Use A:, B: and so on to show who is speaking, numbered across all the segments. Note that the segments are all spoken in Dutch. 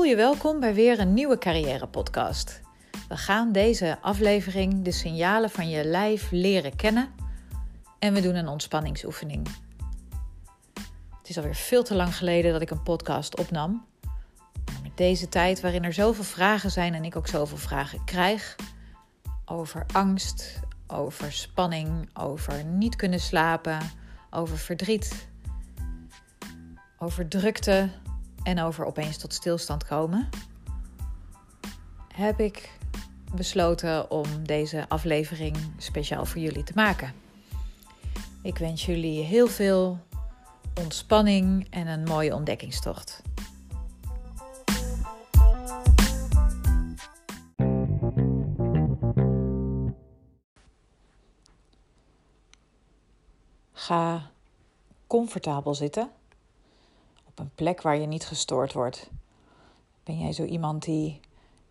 A: Voel je welkom bij weer een nieuwe carrière podcast. We gaan deze aflevering de signalen van je lijf leren kennen en we doen een ontspanningsoefening. Het is alweer veel te lang geleden dat ik een podcast opnam. Met deze tijd waarin er zoveel vragen zijn en ik ook zoveel vragen krijg over angst, over spanning, over niet kunnen slapen, over verdriet, over drukte en over opeens tot stilstand komen, heb ik besloten om deze aflevering speciaal voor jullie te maken. Ik wens jullie heel veel ontspanning en een mooie ontdekkingstocht. Ga comfortabel zitten op een plek waar je niet gestoord wordt. Ben jij zo iemand die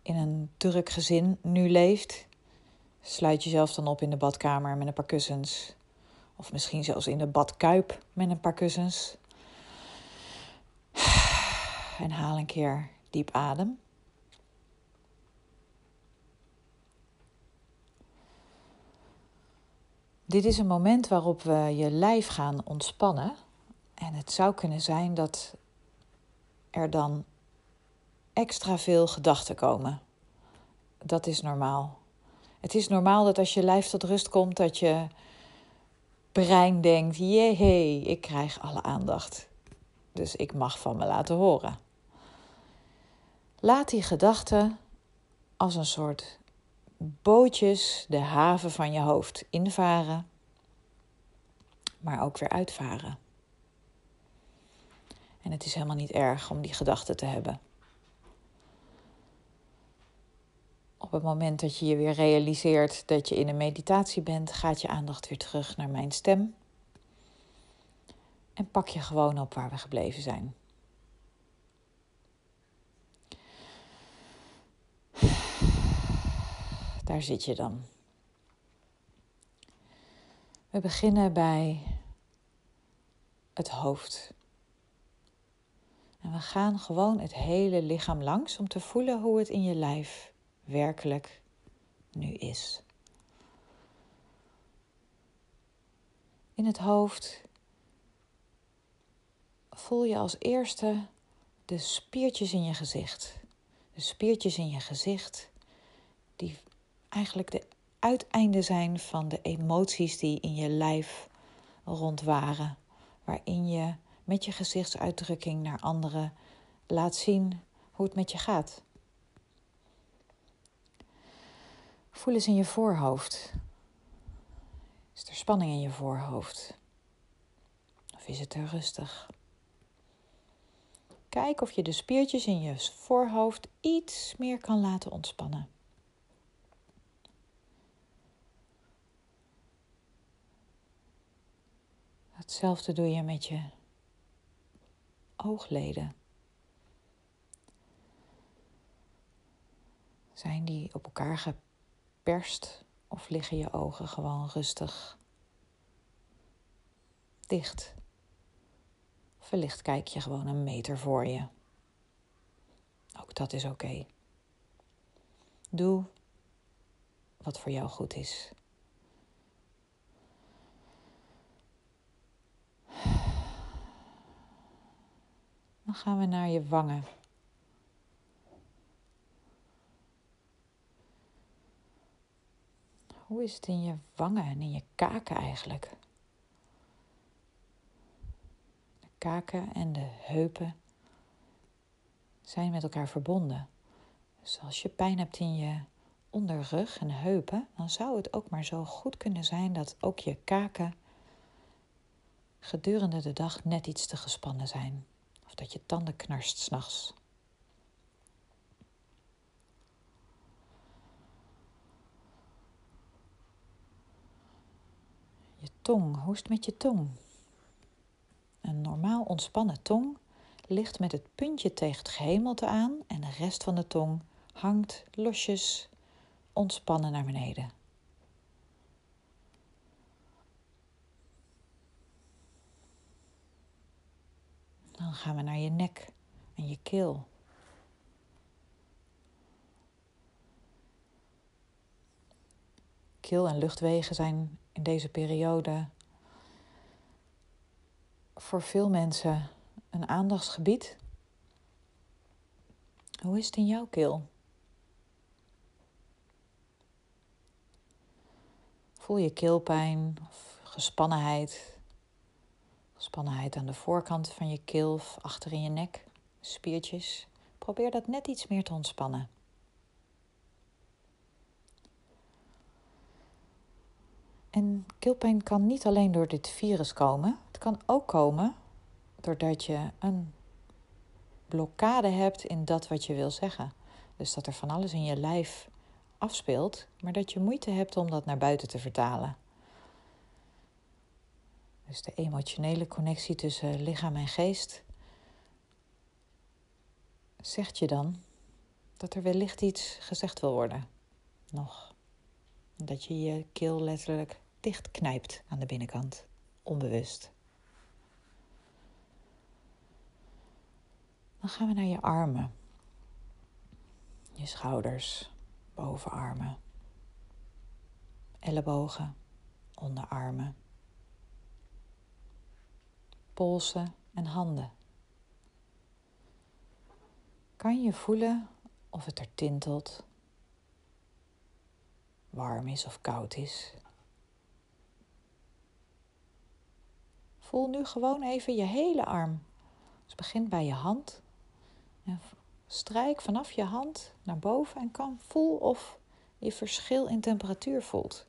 A: in een druk gezin nu leeft? Sluit jezelf dan op in de badkamer met een paar kussens. Of misschien zelfs in de badkuip met een paar kussens. En haal een keer diep adem. Dit is een moment waarop we je lijf gaan ontspannen. En het zou kunnen zijn dat er dan extra veel gedachten komen. Dat is normaal. Het is normaal dat als je lijf tot rust komt, dat je brein denkt: jee, ik krijg alle aandacht. Dus ik mag van me laten horen. Laat die gedachten als een soort bootjes de haven van je hoofd invaren, maar ook weer uitvaren. En het is helemaal niet erg om die gedachten te hebben. Op het moment dat je je weer realiseert dat je in een meditatie bent, gaat je aandacht weer terug naar mijn stem. En pak je gewoon op waar we gebleven zijn. Daar zit je dan. We beginnen bij het hoofd. En we gaan gewoon het hele lichaam langs om te voelen hoe het in je lijf werkelijk nu is. In het hoofd voel je als eerste de spiertjes in je gezicht. De spiertjes in je gezicht die eigenlijk de uiteinden zijn van de emoties die in je lijf rondwaren, waarin je met je gezichtsuitdrukking naar anderen laat zien hoe het met je gaat. Voel eens in je voorhoofd. Is er spanning in je voorhoofd? Of is het er rustig? Kijk of je de spiertjes in je voorhoofd iets meer kan laten ontspannen. Hetzelfde doe je met je oogleden. Zijn die op elkaar geperst of liggen je ogen gewoon rustig dicht? Wellicht kijk je gewoon een meter voor je. Ook dat is oké. Doe wat voor jou goed is. Dan gaan we naar je wangen. Hoe is het in je wangen en in je kaken eigenlijk? De kaken en de heupen zijn met elkaar verbonden. Dus als je pijn hebt in je onderrug en heupen, dan zou het ook maar zo goed kunnen zijn dat ook je kaken gedurende de dag net iets te gespannen zijn. Of dat je tanden knarst s'nachts. Je tong, hoe is het met je tong? Een normaal ontspannen tong ligt met het puntje tegen het gehemelte aan en de rest van de tong hangt losjes ontspannen naar beneden. Dan gaan we naar je nek en je keel. Keel en luchtwegen zijn in deze periode voor veel mensen een aandachtsgebied. Hoe is het in jouw keel? Voel je keelpijn of gespannenheid? Gespannenheid aan de voorkant van je keel achter in je nek, spiertjes. Probeer dat net iets meer te ontspannen. En keelpijn kan niet alleen door dit virus komen. Het kan ook komen doordat je een blokkade hebt in dat wat je wil zeggen. Dus dat er van alles in je lijf afspeelt, maar dat je moeite hebt om dat naar buiten te vertalen. Dus de emotionele connectie tussen lichaam en geest zegt je dan dat er wellicht iets gezegd wil worden. Nog. Dat je je keel letterlijk dichtknijpt aan de binnenkant, onbewust. Dan gaan we naar je armen, je schouders, bovenarmen, ellebogen, onderarmen, polsen en handen. Kan je voelen of het er tintelt, warm is of koud is? Voel nu gewoon even je hele arm. Dus begin bij je hand. En strijk vanaf je hand naar boven en kan voel of je verschil in temperatuur voelt.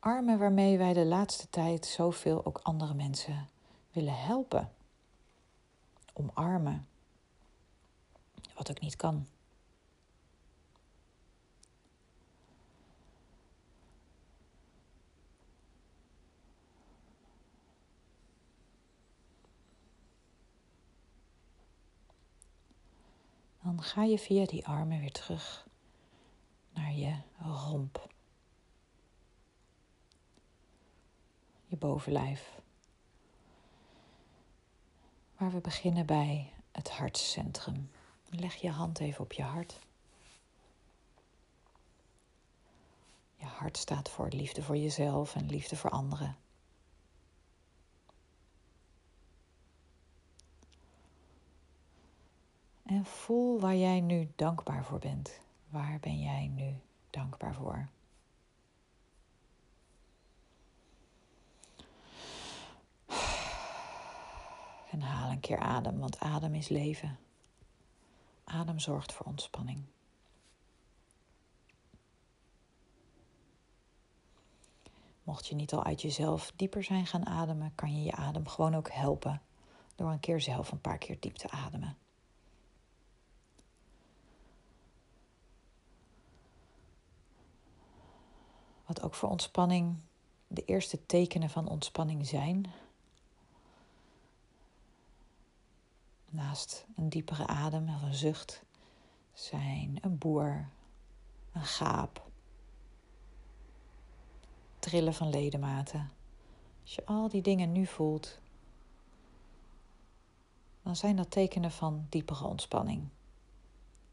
A: Armen waarmee wij de laatste tijd zoveel ook andere mensen willen helpen. Omarmen. Wat ook niet kan. Dan ga je via die armen weer terug naar je romp. Je bovenlijf. Waar we beginnen bij het hartcentrum. Leg je hand even op je hart. Je hart staat voor liefde voor jezelf en liefde voor anderen. En voel waar jij nu dankbaar voor bent. Waar ben jij nu dankbaar voor? En haal een keer adem, want adem is leven. Adem zorgt voor ontspanning. Mocht je niet al uit jezelf dieper zijn gaan ademen, kan je je adem gewoon ook helpen door een keer zelf een paar keer diep te ademen. Wat ook voor ontspanning de eerste tekenen van ontspanning zijn. Naast een diepere adem of een zucht zijn een boer, een gaap, trillen van ledematen. Als je al die dingen nu voelt, dan zijn dat tekenen van diepere ontspanning.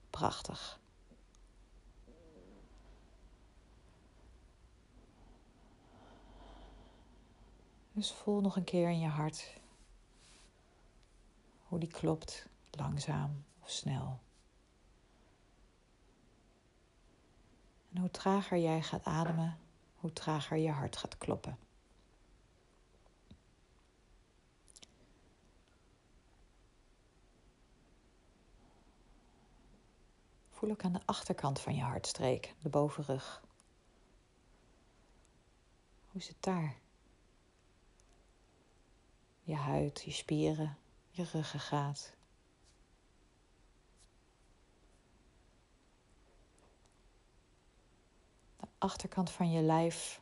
A: Prachtig. Dus voel nog een keer in je hart hoe die klopt, langzaam of snel. En hoe trager jij gaat ademen, hoe trager je hart gaat kloppen. Voel ook aan de achterkant van je hartstreek, de bovenrug. Hoe is het daar? je huid, je spieren, je ruggengraat. De achterkant van je lijf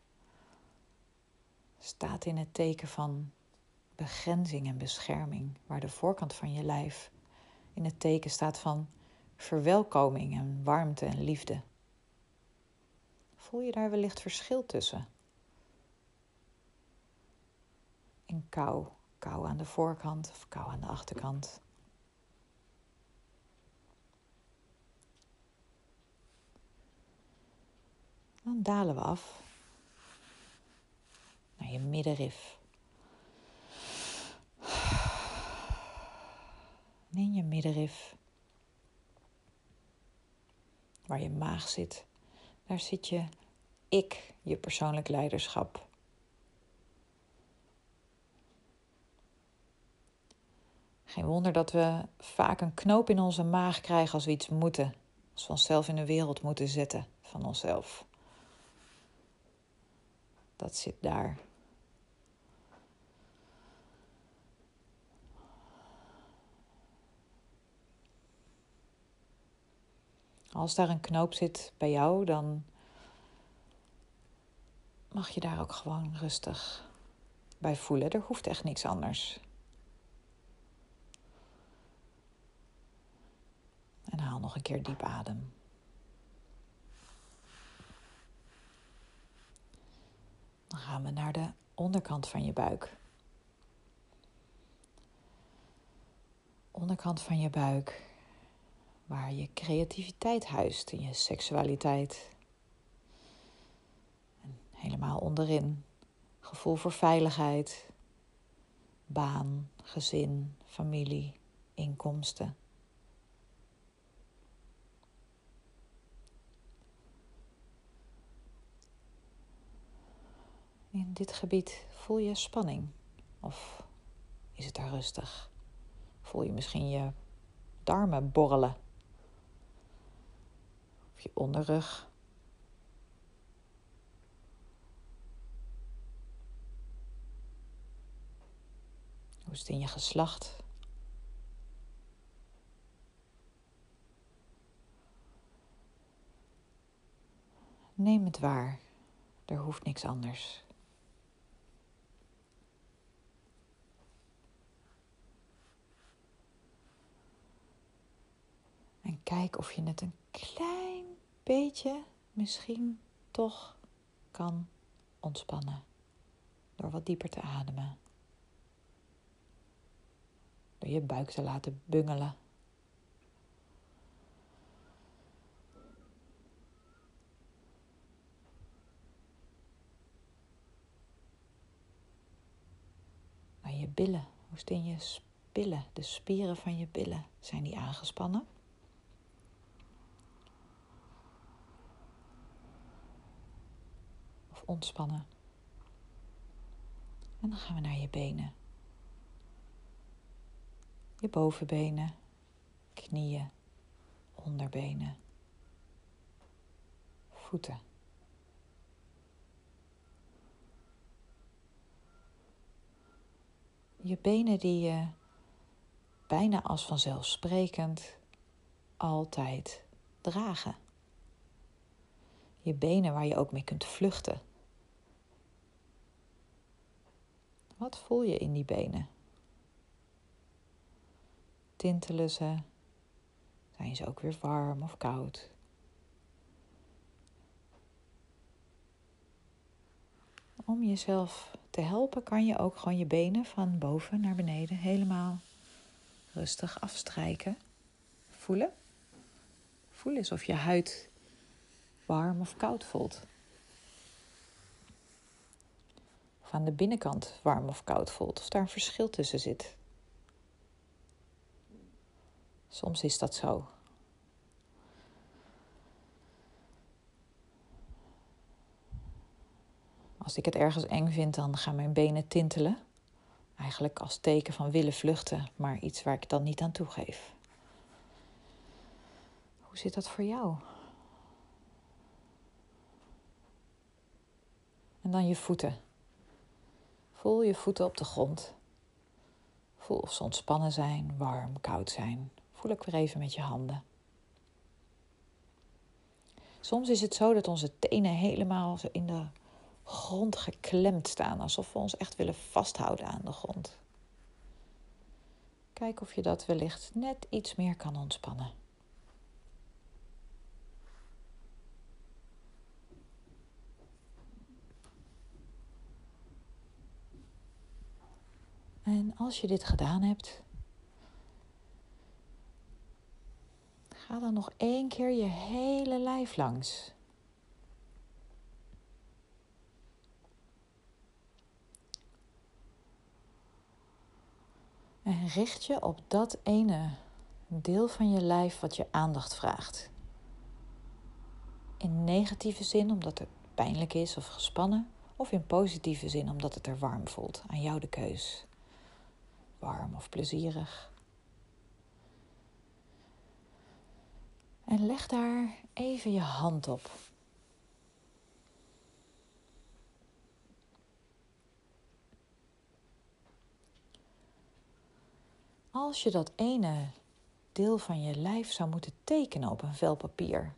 A: staat in het teken van begrenzing en bescherming, waar de voorkant van je lijf in het teken staat van verwelkoming en warmte en liefde. Voel je daar wellicht verschil tussen? In kou kou aan de voorkant of kou aan de achterkant. Dan dalen we af naar je middenrif. Neem in je middenrif, waar je maag zit, daar zit je ik, je persoonlijk leiderschap. Geen wonder dat we vaak een knoop in onze maag krijgen als we iets moeten. Als we onszelf in de wereld moeten zetten van onszelf. Dat zit daar. Als daar een knoop zit bij jou, dan mag je daar ook gewoon rustig bij voelen. Er hoeft echt niks anders. En haal nog een keer diep adem. Dan gaan we naar de onderkant van je buik. Onderkant van je buik, waar je creativiteit huist en je seksualiteit. En helemaal onderin, gevoel voor veiligheid, baan, gezin, familie, inkomsten. In dit gebied voel je spanning of is het daar rustig? Voel je misschien je darmen borrelen? Of je onderrug? Hoe is het in je geslacht? Neem het waar. Er hoeft niks anders. En kijk of je het een klein beetje misschien toch kan ontspannen. Door wat dieper te ademen. Door je buik te laten bungelen. Naar je billen. Hoe in je billen? De spieren van je billen, zijn die aangespannen? Ontspannen. En dan gaan we naar je benen. Je bovenbenen, knieën, onderbenen, voeten. Je benen die je bijna als vanzelfsprekend altijd dragen. Je benen waar je ook mee kunt vluchten Wat voel je in die benen? Tintelen ze? Zijn ze ook weer warm of koud? Om jezelf te helpen kan je ook gewoon je benen van boven naar beneden helemaal rustig afstrijken. Voelen. Voel eens of je huid warm of koud voelt. Aan de binnenkant warm of koud voelt, of daar een verschil tussen zit. Soms is dat zo. Als ik het ergens eng vind, dan gaan mijn benen tintelen. Eigenlijk als teken van willen vluchten, maar iets waar ik dan niet aan toegeef. Hoe zit dat voor jou? En dan je voeten. Voel je voeten op de grond. Voel of ze ontspannen zijn, warm, koud zijn. Voel ook weer even met je handen. Soms is het zo dat onze tenen helemaal in de grond geklemd staan, alsof we ons echt willen vasthouden aan de grond. Kijk of je dat wellicht net iets meer kan ontspannen. En als je dit gedaan hebt, ga dan nog één keer je hele lijf langs. En richt je op dat ene deel van je lijf wat je aandacht vraagt. In negatieve zin omdat het pijnlijk is of gespannen, of in positieve zin omdat het er warm voelt. Aan jou de keus. Warm of plezierig. En leg daar even je hand op. Als je dat ene deel van je lijf zou moeten tekenen op een vel papier,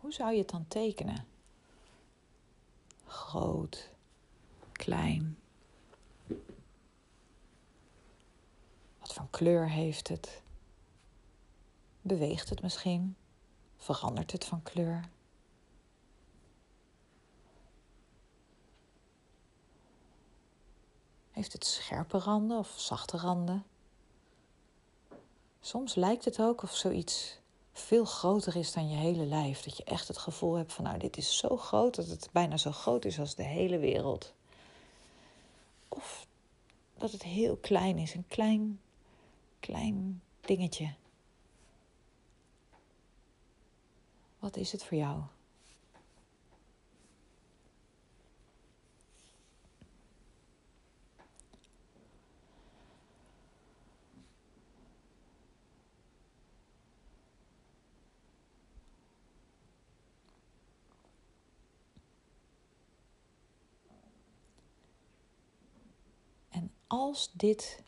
A: hoe zou je het dan tekenen? Groot, klein. Voor kleur heeft het? Beweegt het misschien? Verandert het van kleur? Heeft het scherpe randen of zachte randen? Soms lijkt het ook of zoiets veel groter is dan je hele lijf. Dat je echt het gevoel hebt van nou, dit is zo groot dat het bijna zo groot is als de hele wereld. Of dat het heel klein is, een klein, klein dingetje. Wat is het voor jou? Als dit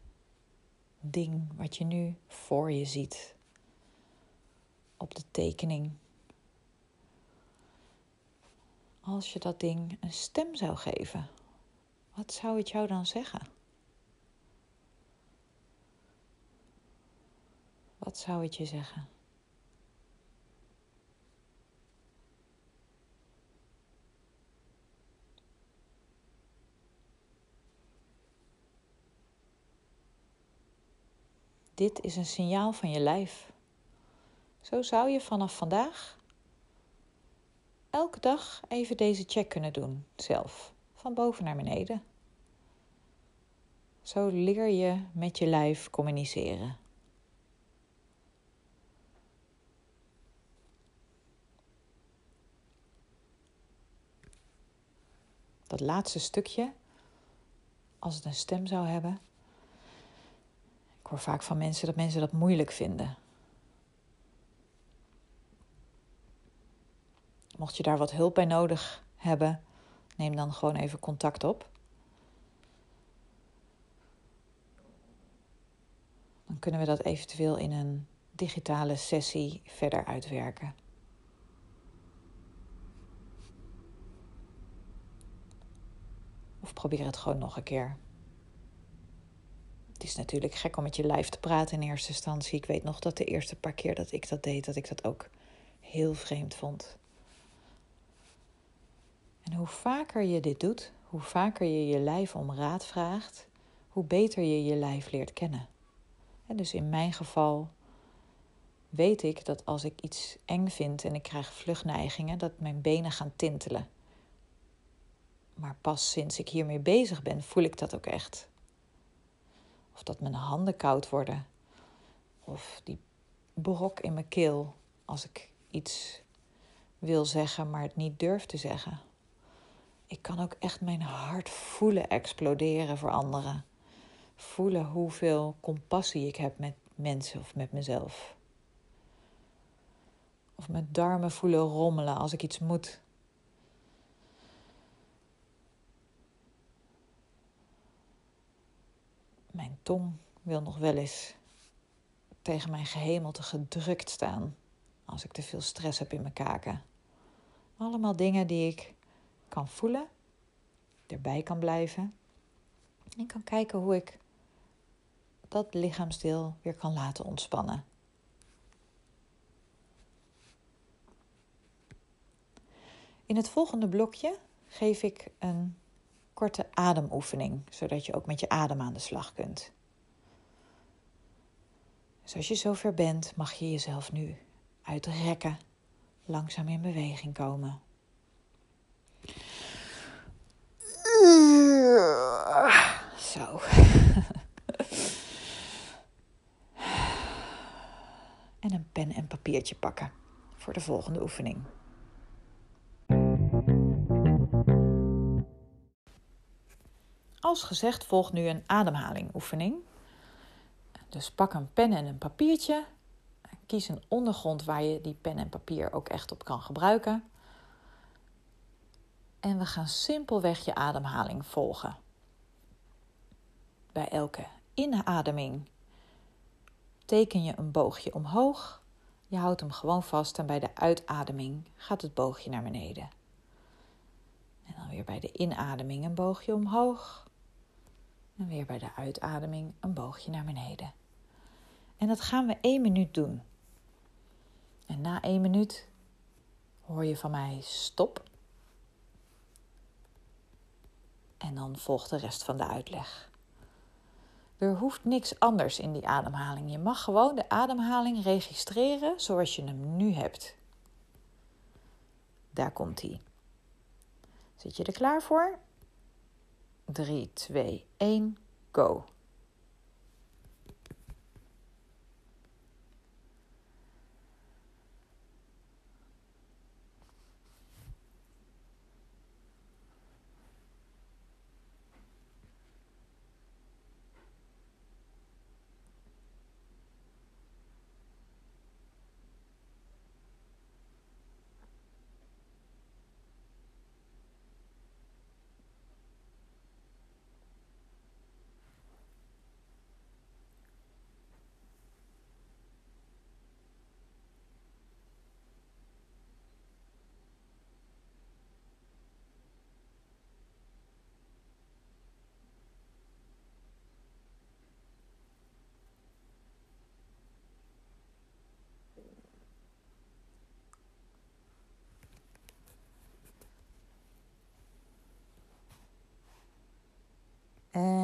A: ding wat je nu voor je ziet op de tekening als je dat ding een stem zou geven, wat zou het jou dan zeggen? Wat zou het je zeggen? Dit is een signaal van je lijf. Zo zou je vanaf vandaag elke dag even deze check kunnen doen, zelf, van boven naar beneden. Zo leer je met je lijf communiceren. Dat laatste stukje, als het een stem zou hebben. Vaak van mensen dat mensen dat moeilijk vinden. Mocht je daar wat hulp bij nodig hebben, neem dan gewoon even contact op. Dan kunnen we dat eventueel in een digitale sessie verder uitwerken. Of probeer het gewoon nog een keer. Het is natuurlijk gek om met je lijf te praten in eerste instantie. Ik weet nog dat de eerste paar keer dat ik dat deed, dat ik dat ook heel vreemd vond. En hoe vaker je dit doet, hoe vaker je je lijf om raad vraagt, hoe beter je je lijf leert kennen. En dus in mijn geval weet ik dat als ik iets eng vind en ik krijg vluchtneigingen, dat mijn benen gaan tintelen. Maar pas sinds ik hiermee bezig ben, voel ik dat ook echt. Of dat mijn handen koud worden. Of die brok in mijn keel als ik iets wil zeggen, maar het niet durf te zeggen ik kan ook echt mijn hart voelen exploderen voor anderen. Voelen hoeveel compassie ik heb met mensen of met mezelf. Of mijn darmen voelen rommelen als ik iets moet. Mijn tong wil nog wel eens tegen mijn gehemelte gedrukt staan als ik te veel stress heb in mijn kaken. Allemaal dingen die ik kan voelen, erbij kan blijven en kan kijken hoe ik dat lichaamsdeel weer kan laten ontspannen. In het volgende blokje geef ik een korte ademoefening, zodat je ook met je adem aan de slag kunt. Dus als je zover bent, mag je jezelf nu uitrekken, langzaam in beweging komen. Zo. En een pen en papiertje pakken voor de volgende oefening. Als gezegd volgt nu een ademhalingoefening. Dus pak een pen en een papiertje. Kies een ondergrond waar je die pen en papier ook echt op kan gebruiken. En we gaan simpelweg je ademhaling volgen. Bij elke inademing teken je een boogje omhoog. Je houdt hem gewoon vast en bij de uitademing gaat het boogje naar beneden. En dan weer bij de inademing een boogje omhoog. En weer bij de uitademing een boogje naar beneden. En dat gaan we één minuut doen. En na één minuut hoor je van mij stop. En dan volgt de rest van de uitleg. Er hoeft niks anders in die ademhaling. Je mag gewoon de ademhaling registreren zoals je hem nu hebt. Daar komt hij. Zit je er klaar voor? 3, 2, 1, go.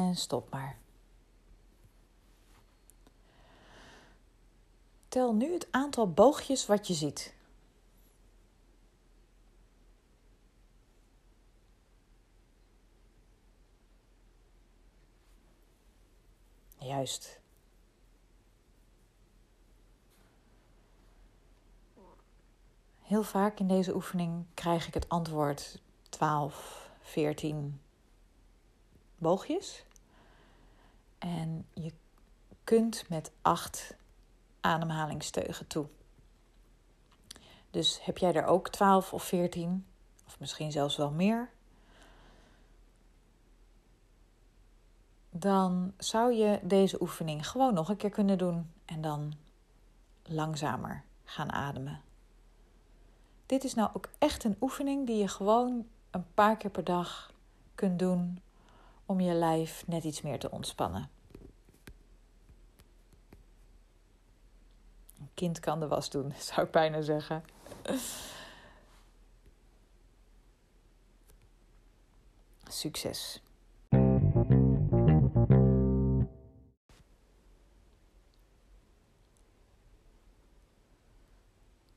A: En stop maar. Tel nu het aantal boogjes wat je ziet. Juist. Heel vaak in deze oefening krijg ik het antwoord 12, 14, boogjes. En je kunt met acht ademhalingsteugen toe. Dus heb jij er ook 12 of 14, of misschien zelfs wel meer, dan zou je deze oefening gewoon nog een keer kunnen doen en dan langzamer gaan ademen. Dit is nou ook echt een oefening die je gewoon een paar keer per dag kunt doen om je lijf net iets meer te ontspannen. Een kind kan de was doen, zou ik bijna zeggen. Succes.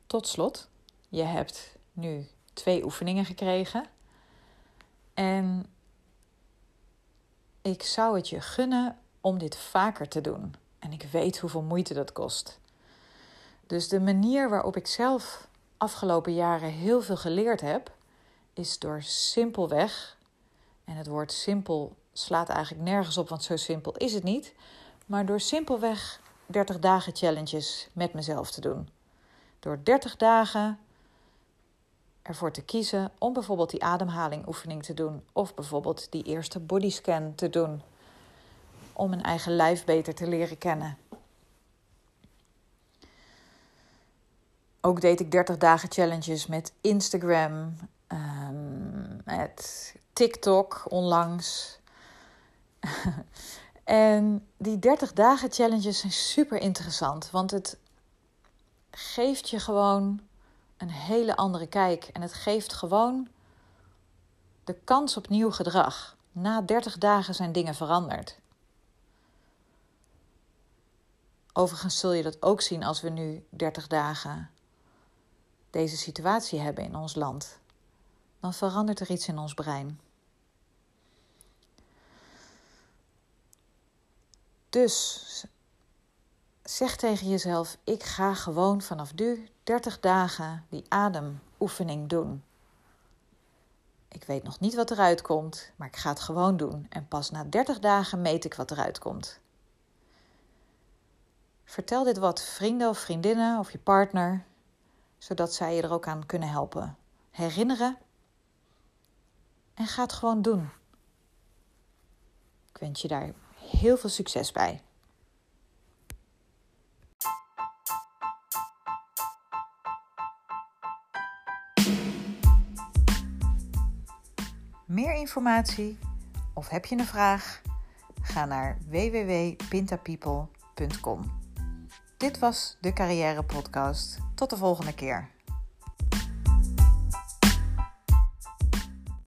A: Tot slot, je hebt nu twee oefeningen gekregen. En ik zou het je gunnen om dit vaker te doen. En ik weet hoeveel moeite dat kost. Dus de manier waarop ik zelf afgelopen jaren heel veel geleerd heb, is door simpelweg, en het woord simpel slaat eigenlijk nergens op, want zo simpel is het niet, maar door simpelweg 30 dagen challenges met mezelf te doen. Door 30 dagen ervoor te kiezen om bijvoorbeeld die ademhalingoefening te doen of bijvoorbeeld die eerste bodyscan te doen om mijn eigen lijf beter te leren kennen. Ook deed ik 30 dagen challenges met Instagram, um, met TikTok onlangs. en die 30 dagen challenges zijn super interessant, want het geeft je gewoon een hele andere kijk. En het geeft gewoon de kans op nieuw gedrag. Na 30 dagen zijn dingen veranderd. Overigens zul je dat ook zien als we nu 30 dagen deze situatie hebben in ons land. Dan verandert er iets in ons brein. Dus Zeg tegen jezelf: ik ga gewoon vanaf nu 30 dagen die ademoefening doen. Ik weet nog niet wat eruit komt, maar ik ga het gewoon doen. En pas na 30 dagen meet ik wat eruit komt. Vertel dit wat vrienden of vriendinnen of je partner, zodat zij je er ook aan kunnen helpen. Herinneren en ga het gewoon doen. Ik wens je daar heel veel succes bij. Meer informatie of heb je een vraag? Ga naar www.pintapeople.com. Dit was de Carrière Podcast. Tot de volgende keer.